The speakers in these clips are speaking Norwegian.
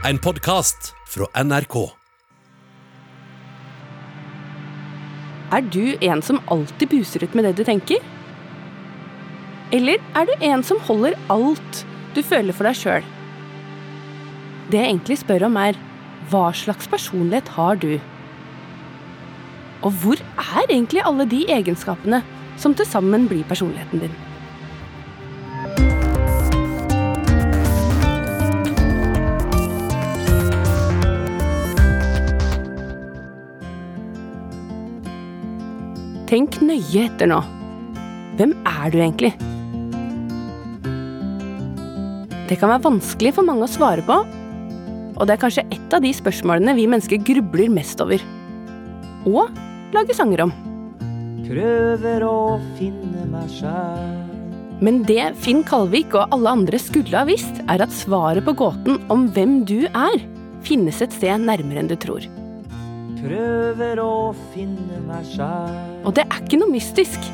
En podkast fra NRK. Er du en som alltid buser ut med det du tenker? Eller er du en som holder alt du føler for deg sjøl? Det jeg egentlig spør om, er hva slags personlighet har du? Og hvor er egentlig alle de egenskapene som til sammen blir personligheten din? Tenk nøye etter nå. Hvem er du egentlig? Det kan være vanskelig for mange å svare på, og det er kanskje et av de spørsmålene vi mennesker grubler mest over. Og lager sanger om. Prøver å finne meg sjæl. Men det Finn Kalvik og alle andre skulle ha visst, er at svaret på gåten om hvem du er, finnes et sted nærmere enn du tror. Prøver å finne meg sjæl. Og det er ikke noe mystisk.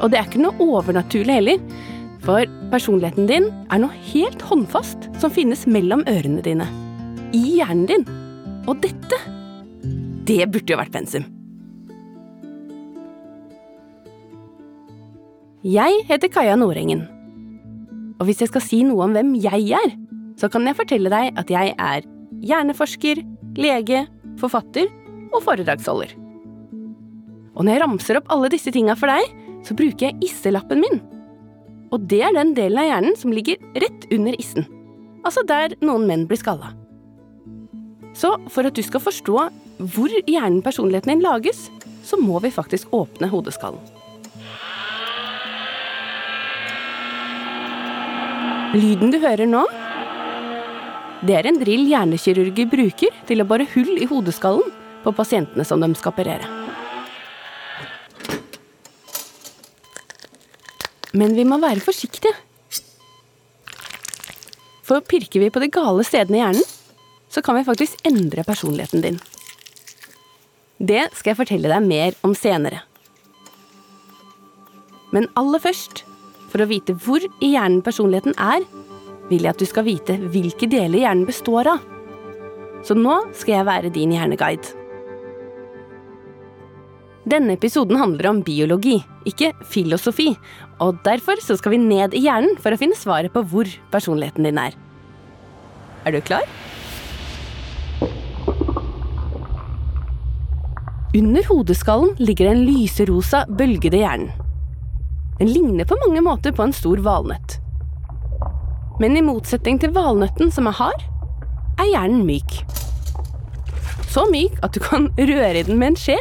Og det er ikke noe overnaturlig heller. For personligheten din er noe helt håndfast som finnes mellom ørene dine. I hjernen din. Og dette, det burde jo vært pensum. Jeg heter Kaja Nordengen. Og hvis jeg skal si noe om hvem jeg er, så kan jeg fortelle deg at jeg er hjerneforsker, lege, forfatter og foredragsholder. Og når jeg ramser opp alle disse tinga for deg, så bruker jeg isselappen min. Og det er den delen av hjernen som ligger rett under issen. Altså der noen menn blir skalla. Så for at du skal forstå hvor hjernen personligheten din lages, så må vi faktisk åpne hodeskallen. Lyden du hører nå, det er en drill hjernekirurger bruker til å bore hull i hodeskallen på pasientene som de skal operere. Men vi må være forsiktige. For pirker vi på de gale stedene i hjernen, så kan vi faktisk endre personligheten din. Det skal jeg fortelle deg mer om senere. Men aller først, for å vite hvor i hjernen personligheten er, vil jeg at du skal vite hvilke deler hjernen består av. Så nå skal jeg være din hjerneguide. Denne episoden handler om biologi, ikke filosofi, og derfor så skal vi ned i hjernen for å finne svaret på hvor personligheten din er. Er du klar? Under hodeskallen ligger den en lyserosa bølgede hjernen. Den ligner på mange måter på en stor valnøtt. Men i motsetning til valnøtten, som er hard, er hjernen myk. Så myk at du kan røre i den med en skje.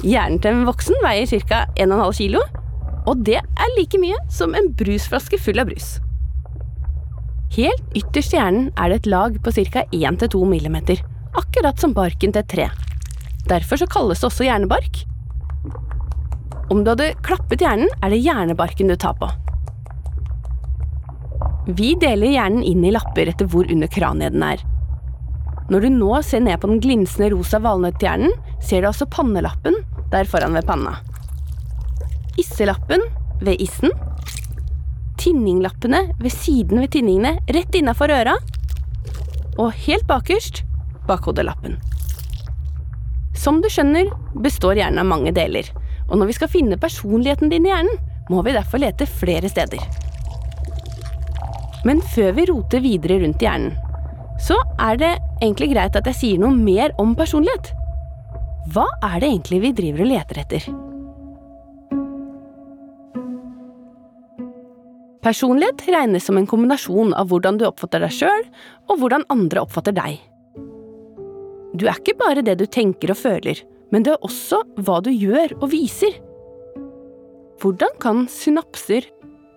Hjernen til en voksen veier ca. 1,5 kg, og det er like mye som en brusflaske full av brus. Helt ytterst i hjernen er det et lag på ca. 1-2 mm, akkurat som barken til et tre. Derfor kalles det også hjernebark. Om du hadde klappet hjernen, er det hjernebarken du tar på. Vi deler hjernen inn i lapper etter hvor under kraniet den er. Når du nå ser ned på den glinsende rosa valnøtthjernen, ser du altså pannelappen der foran ved panna. Isselappen ved issen. Tinninglappene ved siden ved tinningene rett innafor øra. Og helt bakerst bakhodelappen. Som du skjønner, består hjernen av mange deler. Og når vi skal finne personligheten din i hjernen, må vi derfor lete flere steder. Men før vi roter videre rundt i hjernen, så er det egentlig greit at jeg sier noe mer om personlighet. Hva er det egentlig vi driver og leter etter? Personlighet regnes som en kombinasjon av hvordan du oppfatter deg sjøl, og hvordan andre oppfatter deg. Du er ikke bare det du tenker og føler, men det er også hva du gjør og viser. Hvordan kan synapser,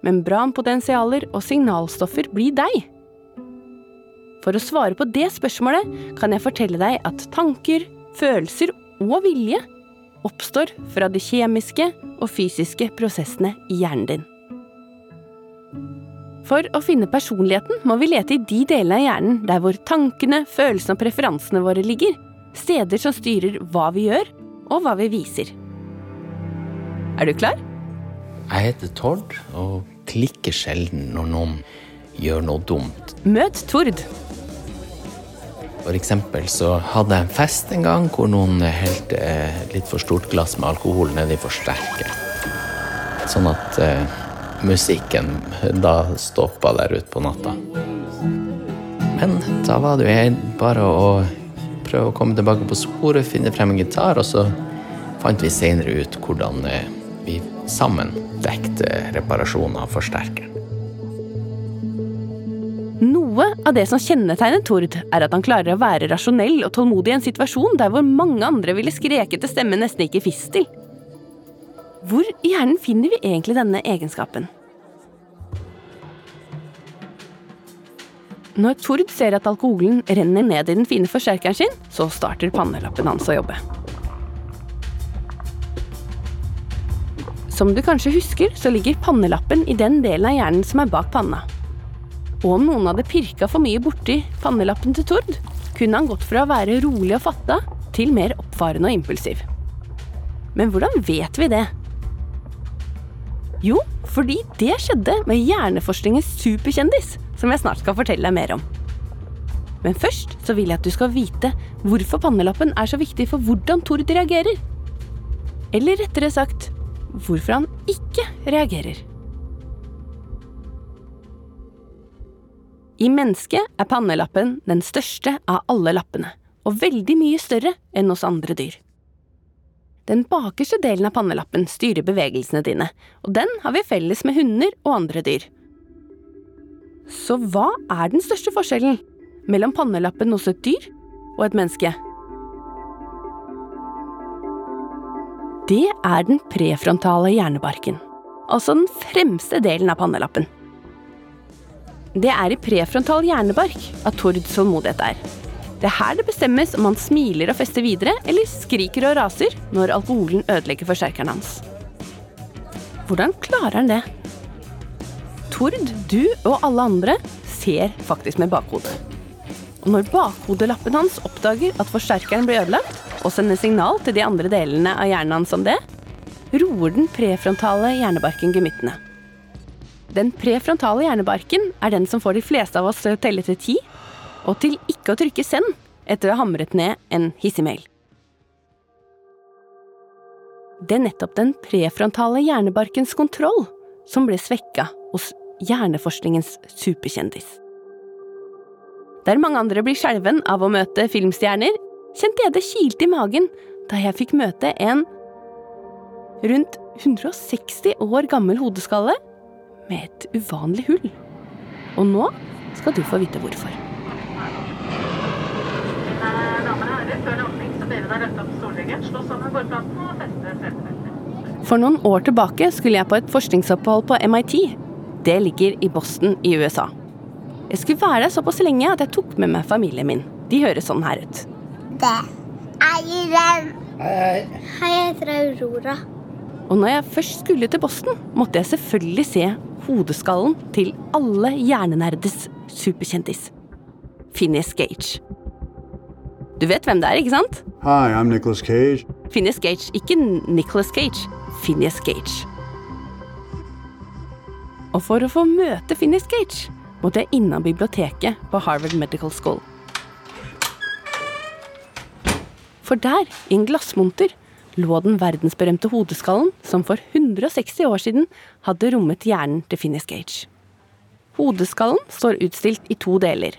membranpotensialer og signalstoffer bli deg? For å svare på det spørsmålet kan jeg fortelle deg at tanker, følelser og vilje oppstår fra de kjemiske og fysiske prosessene i hjernen din. For å finne personligheten må vi lete i de delene av hjernen der hvor tankene, følelsene og preferansene våre ligger. Steder som styrer hva vi gjør, og hva vi viser. Er du klar? Jeg heter Tord og klikker sjelden når noen gjør noe dumt. Møt Tord. For eksempel så hadde jeg en fest en gang hvor noen helte eh, litt for stort glass med alkohol nedi forsterker. Sånn at eh, musikken da stoppa der ute på natta. Men da var det jo bare å prøve å komme tilbake på sporet, finne frem en gitar, og så fant vi seinere ut hvordan eh, vi sammen dekte reparasjonen av forsterkeren. Av det som kjennetegner Tord, er at han klarer å være rasjonell og tålmodig i en situasjon der hvor mange andre ville skreket til stemmen nesten ikke fistel. Hvor i hjernen finner vi egentlig denne egenskapen? Når Tord ser at alkoholen renner ned i den fine forsterkeren sin, så starter pannelappen hans å jobbe. Som du kanskje husker, så ligger pannelappen i den delen av hjernen som er bak panna. Og om noen hadde pirka for mye borti pannelappen til Tord, kunne han gått fra å være rolig og fatta til mer oppfarende og impulsiv. Men hvordan vet vi det? Jo, fordi det skjedde med hjerneforskningens superkjendis, som jeg snart skal fortelle deg mer om. Men først så vil jeg at du skal vite hvorfor pannelappen er så viktig for hvordan Tord reagerer. Eller rettere sagt, hvorfor han ikke reagerer. I mennesket er pannelappen den største av alle lappene, og veldig mye større enn hos andre dyr. Den bakerste delen av pannelappen styrer bevegelsene dine, og den har vi felles med hunder og andre dyr. Så hva er den største forskjellen mellom pannelappen hos et dyr og et menneske? Det er den prefrontale hjernebarken, altså den fremste delen av pannelappen. Det er i prefrontal hjernebark at Tords tålmodighet er. Det er her det bestemmes om han smiler og fester videre, eller skriker og raser når alkoholen ødelegger forsterkeren hans. Hvordan klarer han det? Tord, du og alle andre ser faktisk med bakhodet. Og når bakhodelappen hans oppdager at forsterkeren blir ødelagt, og sender signal til de andre delene av hjernen hans om det, roer den prefrontale hjernebarken gemyttene. Den prefrontale hjernebarken er den som får de fleste av oss til å telle til ti, og til ikke å trykke send etter å ha hamret ned en hissig. Det er nettopp den prefrontale hjernebarkens kontroll som ble svekka hos hjerneforskningens superkjendis. Der mange andre blir skjelven av å møte filmstjerner, kjente jeg det kilte i magen da jeg fikk møte en rundt 160 år gammel hodeskalle med et uvanlig hull. Og nå skal du få vite hvorfor. For noen år tilbake skulle jeg på et forskningsopphold på MIT. Det ligger i Boston i USA. Jeg skulle være der såpass lenge at jeg tok med meg familien min. De høres sånn her ut. Det er Hei, Hei, hei. Jeg heter Aurora. Og når jeg først skulle til Boston, måtte jeg selvfølgelig se hodeskallen til alle hjernenerdes superkjendis. Phineas Gage. Du vet hvem det er, ikke sant? Hi, I'm Nicholas Cage. Phineas Gage, ikke Nicholas Cage. Phineas Gage. Og for å få møte Phineas Gage måtte jeg innom biblioteket på Harvard Medical School. For der, i en glassmonter, lå den verdensberømte hodeskallen som for 160 år siden hadde rommet hjernen til Phineas Gage. Hodeskallen står utstilt i to deler.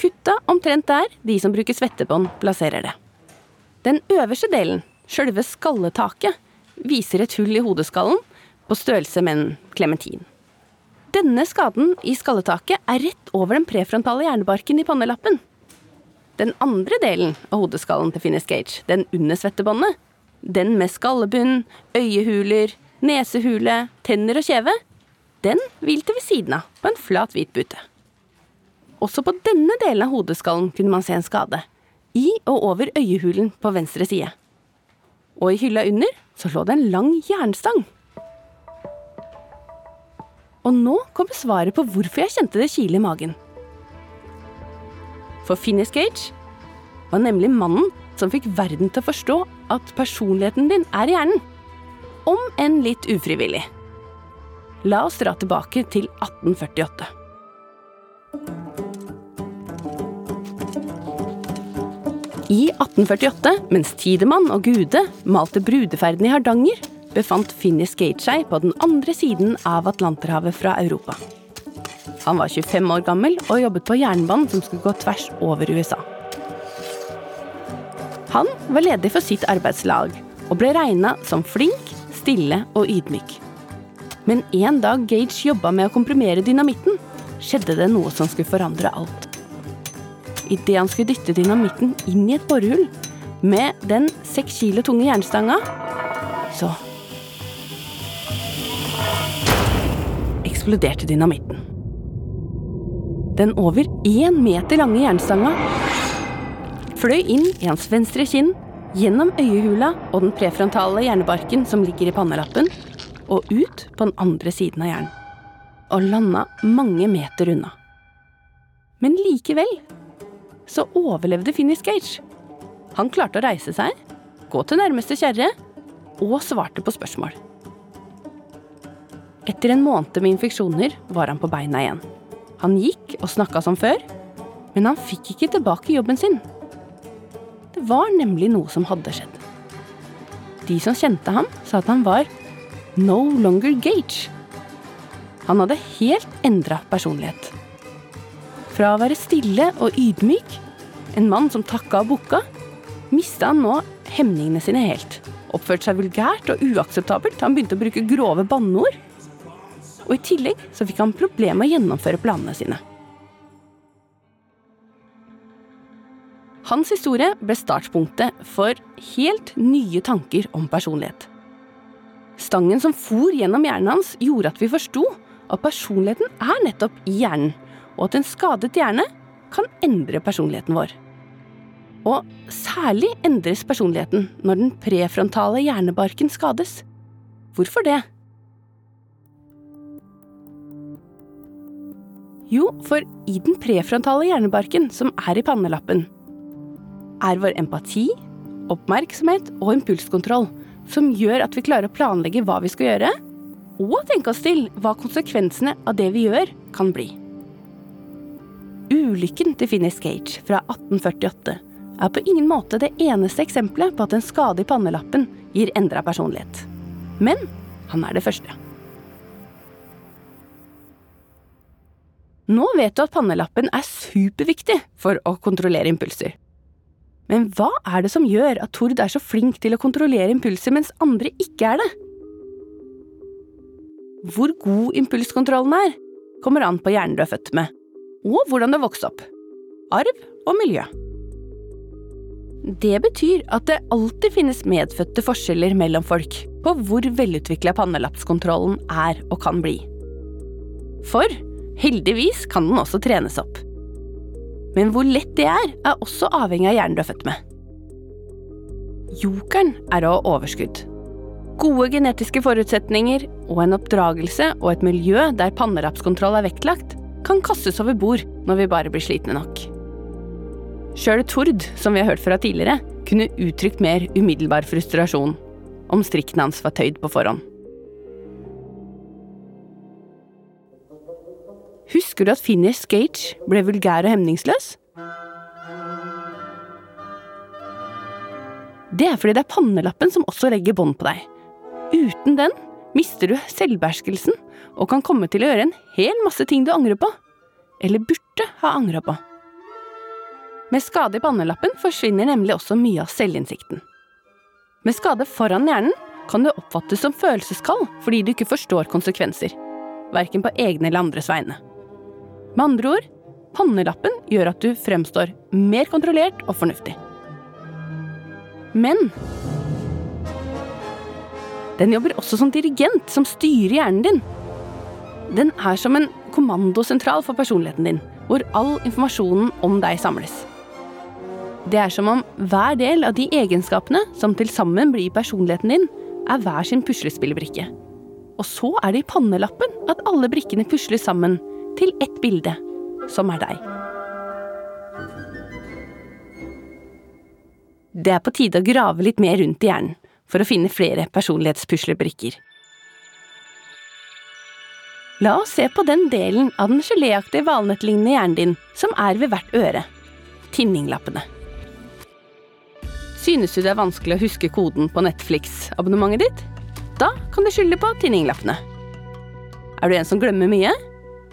Kutta omtrent der de som bruker svettebånd, plasserer det. Den øverste delen, sjølve skalletaket, viser et hull i hodeskallen på størrelse med en klementin. Denne skaden i skalletaket er rett over den prefrontale hjernebarken i pannelappen. Den andre delen av hodeskallen til Phineas Gage, den under svettebåndet, den med skallebunn, øyehuler, nesehule, tenner og kjeve, den hvilte ved siden av på en flat, hvit bute. Også på denne delen av hodeskallen kunne man se en skade, i og over øyehulen på venstre side. Og i hylla under så lå det en lang jernstang. Og nå kommer svaret på hvorfor jeg kjente det kile i magen. For Phineas Gage var nemlig mannen som fikk verden til å forstå at personligheten din er i hjernen. Om enn litt ufrivillig. La oss dra tilbake til 1848. I 1848, mens Tidemann og Gude malte brudeferden i Hardanger, befant Finnis Skate seg på den andre siden av Atlanterhavet fra Europa. Han var 25 år gammel og jobbet på jernbanen som skulle gå tvers over USA. Han var ledig for sitt arbeidslag og ble regna som flink, stille og ydmyk. Men en dag Gage jobba med å komprimere dynamitten, skjedde det noe som skulle forandre alt. Idet han skulle dytte dynamitten inn i et borehull med den seks kilo tunge jernstanga, så eksploderte dynamitten. Den over én meter lange jernstanga fløy inn i hans venstre kinn, gjennom øyehula og den prefrontale hjernebarken som ligger i pannelappen, og ut på den andre siden av hjernen. Og landa mange meter unna. Men likevel så overlevde Finnish Gage. Han klarte å reise seg, gå til nærmeste kjerre og svarte på spørsmål. Etter en måned med infeksjoner var han på beina igjen. Han gikk og snakka som før, men han fikk ikke tilbake jobben sin. Var nemlig noe som hadde skjedd. De som kjente ham, sa at han var no longer Gage. Han hadde helt endra personlighet. Fra å være stille og ydmyk, en mann som takka og bukka, mista han nå hemningene sine helt. Oppførte seg vulgært og uakseptabelt. Han begynte å bruke grove banneord. Og i tillegg så fikk han problemer med å gjennomføre planene sine. Hans historie ble startpunktet for helt nye tanker om personlighet. Stangen som for gjennom hjernen hans, gjorde at vi forsto at personligheten er nettopp i hjernen, og at en skadet hjerne kan endre personligheten vår. Og særlig endres personligheten når den prefrontale hjernebarken skades. Hvorfor det? Jo, for i den prefrontale hjernebarken, som er i pannelappen, er vår empati, oppmerksomhet og impulskontroll som gjør at vi klarer å planlegge hva vi skal gjøre, og tenke oss til hva konsekvensene av det vi gjør, kan bli. Ulykken til Finnis Gage fra 1848 er på ingen måte det eneste eksempelet på at en skade i pannelappen gir endra personlighet. Men han er det første. Nå vet du at pannelappen er superviktig for å kontrollere impulser. Men hva er det som gjør at Tord er så flink til å kontrollere impulser, mens andre ikke er det? Hvor god impulskontrollen er, kommer an på hjernen du er født med, og hvordan du har vokst opp. Arv og miljø. Det betyr at det alltid finnes medfødte forskjeller mellom folk på hvor velutvikla pannelappskontrollen er og kan bli. For heldigvis kan den også trenes opp. Men hvor lett det er, er også avhengig av hjernen du er født med. Jokeren er å ha overskudd. Gode genetiske forutsetninger og en oppdragelse og et miljø der pannerapskontroll er vektlagt, kan kastes over bord når vi bare blir slitne nok. Sjøl Tord, som vi har hørt fra tidligere, kunne uttrykt mer umiddelbar frustrasjon om strikken hans var tøyd på forhånd. Husker du at Phineas Gage ble vulgær og hemningsløs? Det er fordi det er pannelappen som også legger bånd på deg. Uten den mister du selvbeherskelsen og kan komme til å gjøre en hel masse ting du angrer på. Eller burde ha angra på. Med skade i pannelappen forsvinner nemlig også mye av selvinnsikten. Med skade foran hjernen kan du oppfattes som følelseskald fordi du ikke forstår konsekvenser, verken på egne eller andres vegne. Med andre ord, pannelappen gjør at du fremstår mer kontrollert og fornuftig. Men den jobber også som dirigent som styrer hjernen din. Den er som en kommandosentral for personligheten din, hvor all informasjonen om deg samles. Det er som om hver del av de egenskapene som til sammen blir personligheten din, er hver sin puslespillbrikke. Og så er det i pannelappen at alle brikkene pusles sammen til ett bilde, som er deg. Det er på tide å grave litt mer rundt i hjernen for å finne flere personlighetspuslebrikker. La oss se på den delen av den geléaktige valnøttlignende hjernen din som er ved hvert øre. Tinninglappene. Synes du det er vanskelig å huske koden på Netflix-abonnementet ditt? Da kan du skylde på tinninglappene. Er du en som glemmer mye?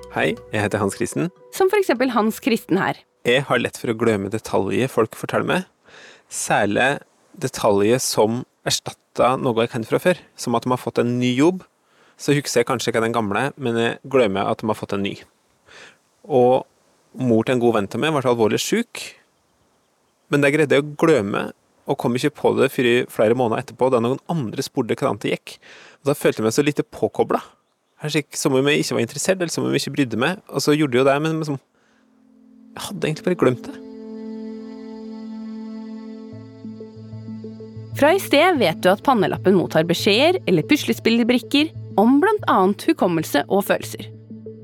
Hei, jeg heter Hans Kristen. Som for eksempel Hans Kristen her. Jeg har lett for å glemme detaljer folk forteller meg. Særlig detaljer som erstatta noe jeg kan fra før. Som at de har fått en ny jobb. Så husker jeg kanskje ikke den gamle, men jeg glemmer at de har fått en ny. Og mor til en god venn av meg ble alvorlig syk. Men det greide jeg å glemme, og kom ikke på det før flere måneder etterpå, da noen andre spurte hvordan det gikk. Og da følte jeg meg så lite påkobla. Som om jeg ikke var interessert, eller som om jeg ikke brydde meg. Og så gjorde jeg jo det, men liksom, jeg hadde egentlig bare glemt det. Fra i sted vet du at pannelappen mottar beskjeder eller puslespillbrikker om bl.a. hukommelse og følelser.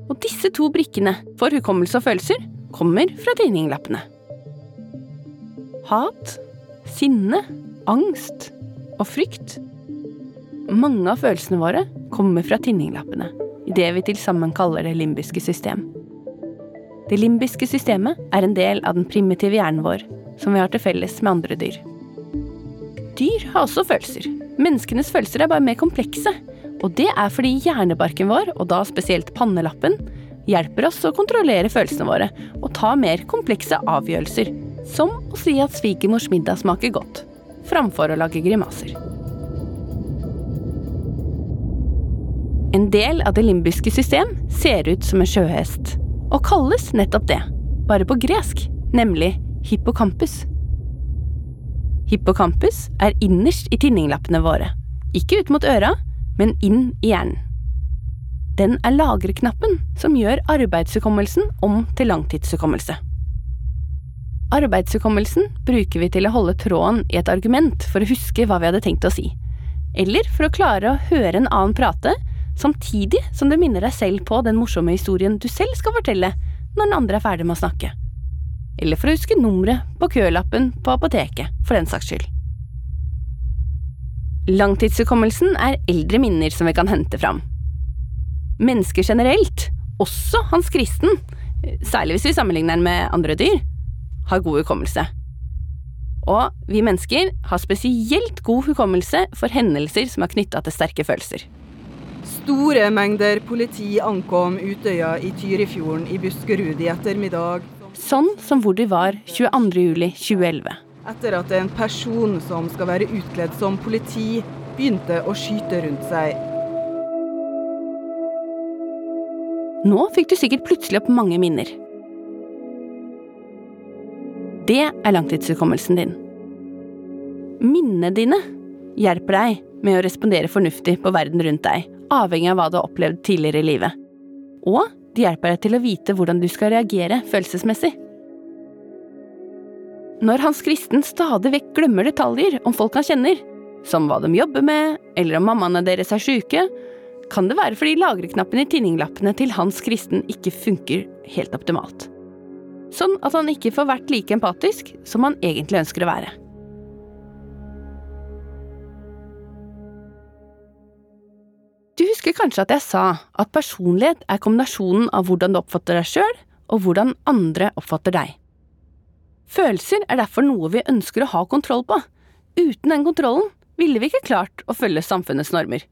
Og disse to brikkene for hukommelse og følelser kommer fra tegninglappene. Hat, sinne, angst og frykt. Mange av følelsene våre kommer fra tinninglappene, i det vi til sammen kaller det limbiske system. Det limbiske systemet er en del av den primitive hjernen vår, som vi har til felles med andre dyr. Dyr har også følelser. Menneskenes følelser er bare mer komplekse. Og det er fordi hjernebarken vår, og da spesielt pannelappen, hjelper oss å kontrollere følelsene våre og ta mer komplekse avgjørelser. Som å si at svigermors middag smaker godt, framfor å lage grimaser. En del av det limbiske system ser ut som en sjøhest, og kalles nettopp det, bare på gresk, nemlig hippocampus. Hippocampus er innerst i tinninglappene våre. Ikke ut mot øra, men inn i hjernen. Den er lagreknappen som gjør arbeidshukommelsen om til langtidshukommelse. Arbeidshukommelsen bruker vi til å holde tråden i et argument for å huske hva vi hadde tenkt å si. Eller for å klare å høre en annen prate, samtidig som du minner deg selv på den morsomme historien du selv skal fortelle når den andre er ferdig med å snakke eller for å huske nummeret på kølappen på apoteket, for den saks skyld. Langtidshukommelsen er eldre minner som vi kan hente fram. Mennesker generelt, også Hans Kristen, særlig hvis vi sammenligner den med andre dyr, har god hukommelse. Og vi mennesker har spesielt god hukommelse for hendelser som er knytta til sterke følelser. Store mengder politi ankom Utøya i Tyrifjorden i Buskerud i ettermiddag sånn som hvor de var 22.07.2011. Etter at en person som skal være utkledd som politi, begynte å skyte rundt seg. Nå fikk du sikkert plutselig opp mange minner. Det er langtidshukommelsen din. Minnene dine hjelper deg med å respondere fornuftig på verden rundt deg, avhengig av hva du har opplevd tidligere i livet. Og de hjelper deg til å vite hvordan du skal reagere følelsesmessig. Når Hans Kristen stadig vekk glemmer detaljer om folk han kjenner, som hva de jobber med, eller om mammaene deres er syke, kan det være fordi lagreknappen i tinninglappene til Hans Kristen ikke funker helt optimalt. Sånn at han ikke får vært like empatisk som han egentlig ønsker å være. Du husker kanskje at jeg sa at personlighet er kombinasjonen av hvordan du oppfatter deg sjøl, og hvordan andre oppfatter deg. Følelser er derfor noe vi ønsker å ha kontroll på. Uten den kontrollen ville vi ikke klart å følge samfunnets normer.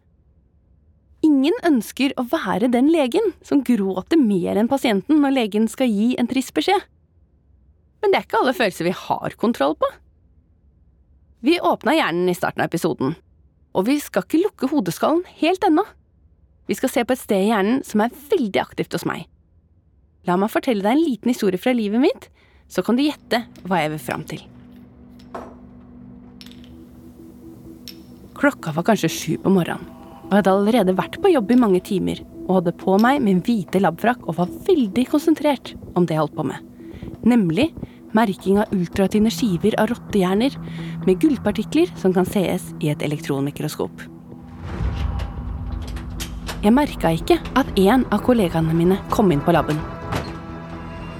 Ingen ønsker å være den legen som gråter mer enn pasienten når legen skal gi en trist beskjed. Men det er ikke alle følelser vi har kontroll på. Vi åpna hjernen i starten av episoden, og vi skal ikke lukke hodeskallen helt ennå. Vi skal se på et sted i hjernen som er veldig aktivt hos meg. La meg fortelle deg en liten historie fra livet mitt, så kan du gjette hva jeg vil fram til. Klokka var kanskje sju på morgenen, og jeg hadde allerede vært på jobb i mange timer og hadde på meg min hvite labfrakk og var veldig konsentrert om det jeg holdt på med, nemlig merking av ultratynne skiver av rottehjerner med gullpartikler som kan sees i et elektronmikroskop. Jeg merka ikke at en av kollegaene mine kom inn på laben.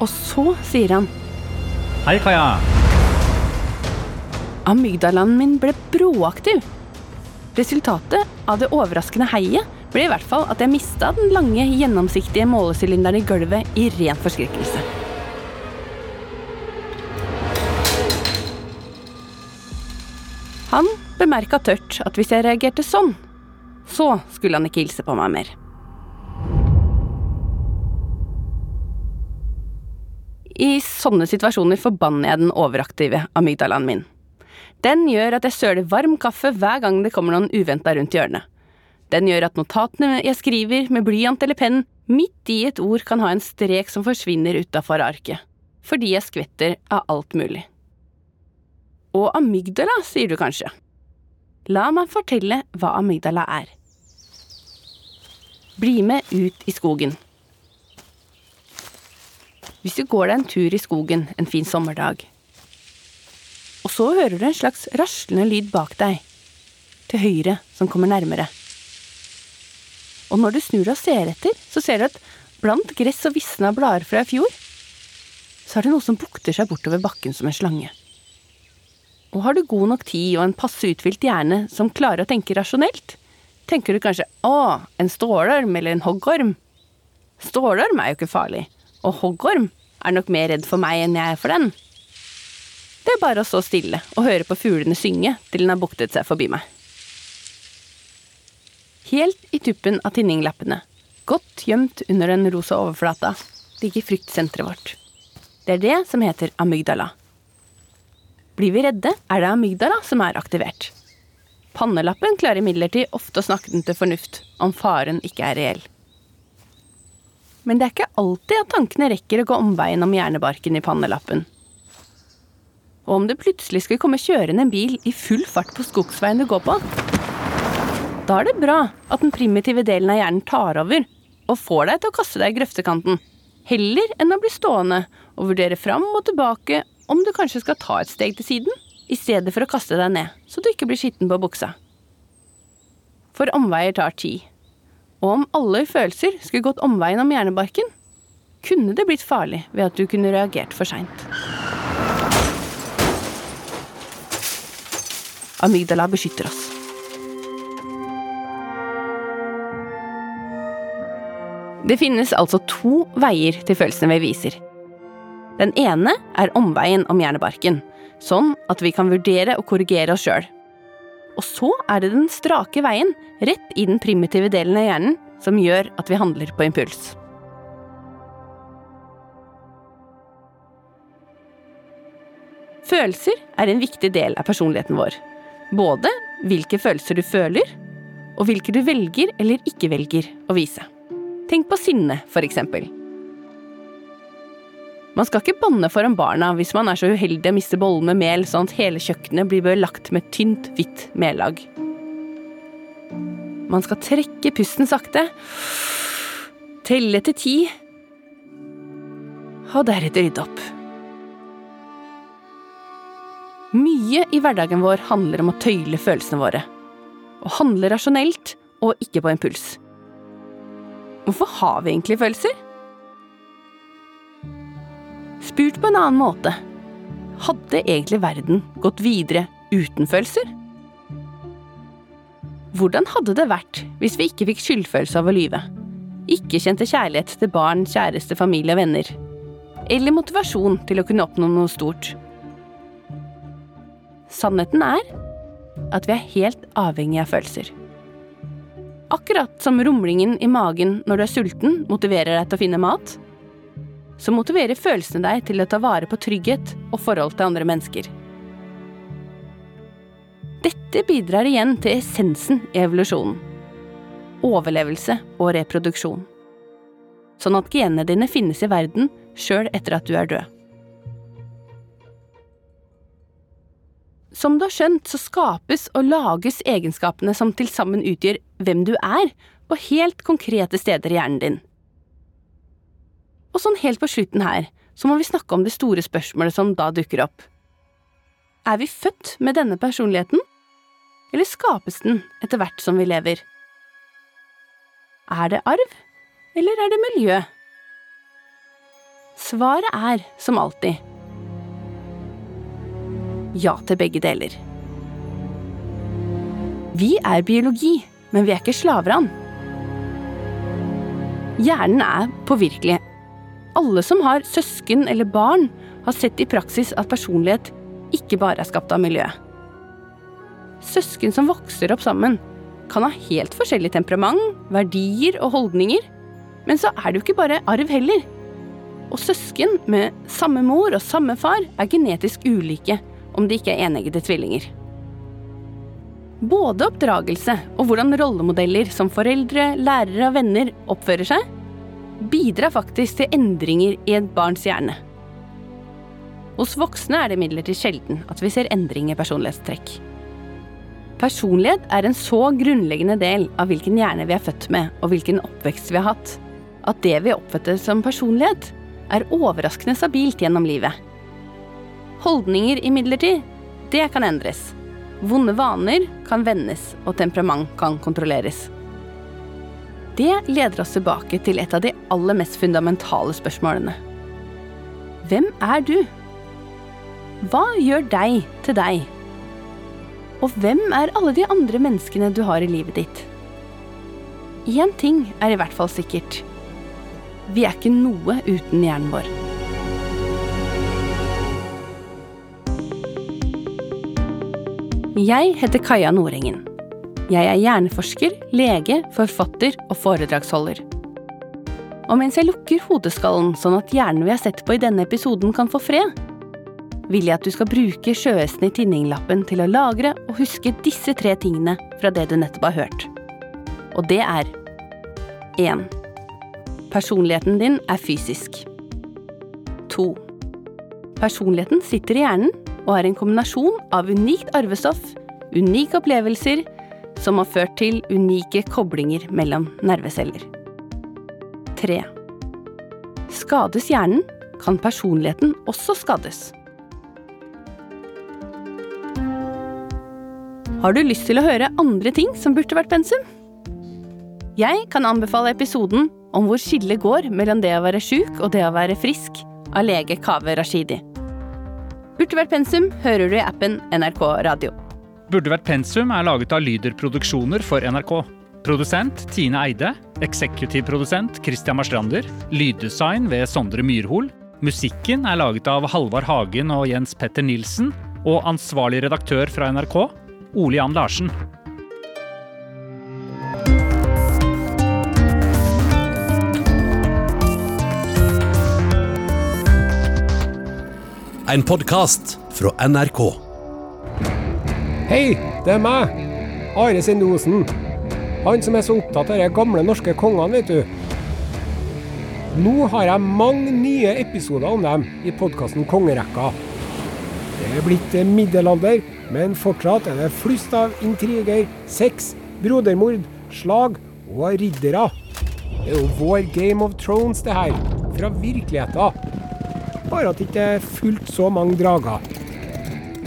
Og så sier han Hei, Kaja. Amygdalaen min ble bråaktiv. Resultatet av det overraskende heiet ble i hvert fall at jeg mista den lange, gjennomsiktige målesylinderen i gulvet i ren forskrekkelse. Han bemerka tørt at hvis jeg reagerte sånn, så skulle han ikke hilse på meg mer. I sånne situasjoner forbanner jeg den overaktive amygdalaen min. Den gjør at jeg søler varm kaffe hver gang det kommer noen uventa rundt hjørnet. Den gjør at notatene jeg skriver med blyant eller penn, midt i et ord kan ha en strek som forsvinner utafor arket, fordi jeg skvetter av alt mulig. Og amygdala, sier du kanskje. La meg fortelle hva amygdala er. Bli med ut i skogen. Hvis du går deg en tur i skogen en fin sommerdag, og så hører du en slags raslende lyd bak deg, til høyre, som kommer nærmere. Og når du snur og ser etter, så ser du at blant gress og visna blader fra i fjor, så er det noe som bukter seg bortover bakken som en slange. Og har du god nok tid og en passe uthvilt hjerne som klarer å tenke rasjonelt, tenker du kanskje å, en stålorm eller en hoggorm. Stålorm er jo ikke farlig, og hoggorm er nok mer redd for meg enn jeg er for den. Det er bare å stå stille og høre på fuglene synge til den har buktet seg forbi meg. Helt i tuppen av tinninglappene, godt gjemt under den rosa overflata, ligger fryktsenteret vårt. Det er det som heter amygdala. Blir vi redde, er det amygdala som er aktivert. Pannelappen klarer imidlertid ofte å snakke den til fornuft om faren ikke er reell. Men det er ikke alltid at tankene rekker å gå omveien om hjernebarken i pannelappen. Og om det plutselig skulle komme kjørende en bil i full fart på skogsveien du går på, da er det bra at den primitive delen av hjernen tar over og får deg til å kaste deg i grøftekanten, heller enn å bli stående og vurdere fram og tilbake om du kanskje skal ta et steg til siden, i stedet for å kaste deg ned, så du ikke blir skitten på buksa. For omveier tar tid. Og om alle følelser skulle gått omveien om hjernebarken, kunne det blitt farlig ved at du kunne reagert for seint. Amygdala beskytter oss. Det finnes altså to veier til følelsene vi viser. Den ene er omveien om hjernebarken, sånn at vi kan vurdere og korrigere oss sjøl. Og så er det den strake veien, rett i den primitive delen av hjernen, som gjør at vi handler på impuls. Følelser er en viktig del av personligheten vår. Både hvilke følelser du føler, og hvilke du velger eller ikke velger å vise. Tenk på sinne, for eksempel. Man skal ikke banne foran barna hvis man er så uheldig å miste bollen med mel sånn at hele kjøkkenet blir belagt med tynt, hvitt mellag. Man skal trekke pusten sakte, telle til ti, og deretter rydde opp. Mye i hverdagen vår handler om å tøyle følelsene våre. Å handle rasjonelt og ikke på impuls. Hvorfor har vi egentlig følelser? Spurt på en annen måte, hadde egentlig verden gått videre uten følelser? Hvordan hadde det vært hvis vi ikke fikk skyldfølelse av å lyve? Ikke kjente kjærlighet til barn, kjæreste, familie og venner? Eller motivasjon til å kunne oppnå noe stort? Sannheten er at vi er helt avhengig av følelser. Akkurat som rumlingen i magen når du er sulten motiverer deg til å finne mat, så motiverer følelsene deg til å ta vare på trygghet og forhold til andre mennesker. Dette bidrar igjen til essensen i evolusjonen. Overlevelse og reproduksjon. Sånn at genene dine finnes i verden sjøl etter at du er død. Som du har skjønt, så skapes og lages egenskapene som til sammen utgjør hvem du er, på helt konkrete steder i hjernen din. Og sånn helt på slutten her, så må vi snakke om det store spørsmålet som da dukker opp. Er vi født med denne personligheten, eller skapes den etter hvert som vi lever? Er det arv, eller er det miljø? Svaret er, som alltid, ja til begge deler. Vi er biologi, men vi er ikke slaver av den. Hjernen er påvirkelig. Alle som har søsken eller barn, har sett i praksis at personlighet ikke bare er skapt av miljøet. Søsken som vokser opp sammen, kan ha helt forskjellig temperament, verdier og holdninger. Men så er det jo ikke bare arv heller. Og søsken med samme mor og samme far er genetisk ulike om de ikke er eneggede tvillinger. Både oppdragelse og hvordan rollemodeller som foreldre, lærere og venner oppfører seg, bidrar faktisk til endringer i et barns hjerne. Hos voksne er det imidlertid sjelden at vi ser endring i personlighetstrekk. Personlighet er en så grunnleggende del av hvilken hjerne vi er født med, og hvilken oppvekst vi har hatt, at det vi oppfatter som personlighet, er overraskende stabilt gjennom livet. Holdninger imidlertid, det kan endres. Vonde vaner kan vendes, og temperament kan kontrolleres. Det leder oss tilbake til et av de aller mest fundamentale spørsmålene. Hvem er du? Hva gjør deg til deg? Og hvem er alle de andre menneskene du har i livet ditt? Én ting er i hvert fall sikkert. Vi er ikke noe uten hjernen vår. Jeg heter Kaja Nordengen. Jeg er hjerneforsker, lege, forfatter og foredragsholder. Og mens jeg lukker hodeskallen sånn at hjernen vi har sett på i denne episoden kan få fred, vil jeg at du skal bruke sjøhesten i tinninglappen til å lagre og huske disse tre tingene fra det du nettopp har hørt. Og det er 1. Personligheten din er fysisk. 2. Personligheten sitter i hjernen og er en kombinasjon av unikt arvestoff, unike opplevelser, som har ført til unike koblinger mellom nerveceller. 3. Skades hjernen, kan personligheten også skades. Har du lyst til å høre andre ting som burde vært pensum? Jeg kan anbefale episoden om hvor skillet går mellom det å være sjuk og det å være frisk, av lege Kaveh Rashidi. Burde vært pensum hører du i appen NRK Radio. Burde vært pensum er laget av Lyder Produksjoner for NRK. Produsent Tine Eide. Eksekutivprodusent Christian Marstrander. Lyddesign ved Sondre Myrhol. Musikken er laget av Halvard Hagen og Jens Petter Nilsen. Og ansvarlig redaktør fra NRK, Ole Jan Larsen. En podkast fra NRK. Hei, det er meg. Are Sendosen. Han som er så opptatt av de gamle norske kongene, vet du. Nå har jeg mange nye episoder om dem i podkasten Kongerekka. Det er blitt middelalder, men fortsatt er det flust av intriger, sex, brodermord, slag og riddere. Det er jo vår Game of Thrones, det her. Fra virkeligheten. Bare at det ikke er fullt så mange drager.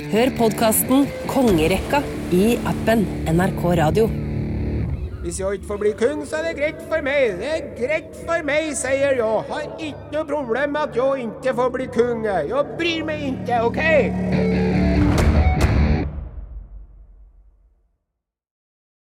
Hør podkasten Kongerekka i appen NRK Radio. Hvis jeg ikke får bli kong, så er det greit for meg. Det er greit for meg, sier jeg. Har ikke noe problem med at jeg ikke får bli kong. Jeg bryr meg ikke, OK?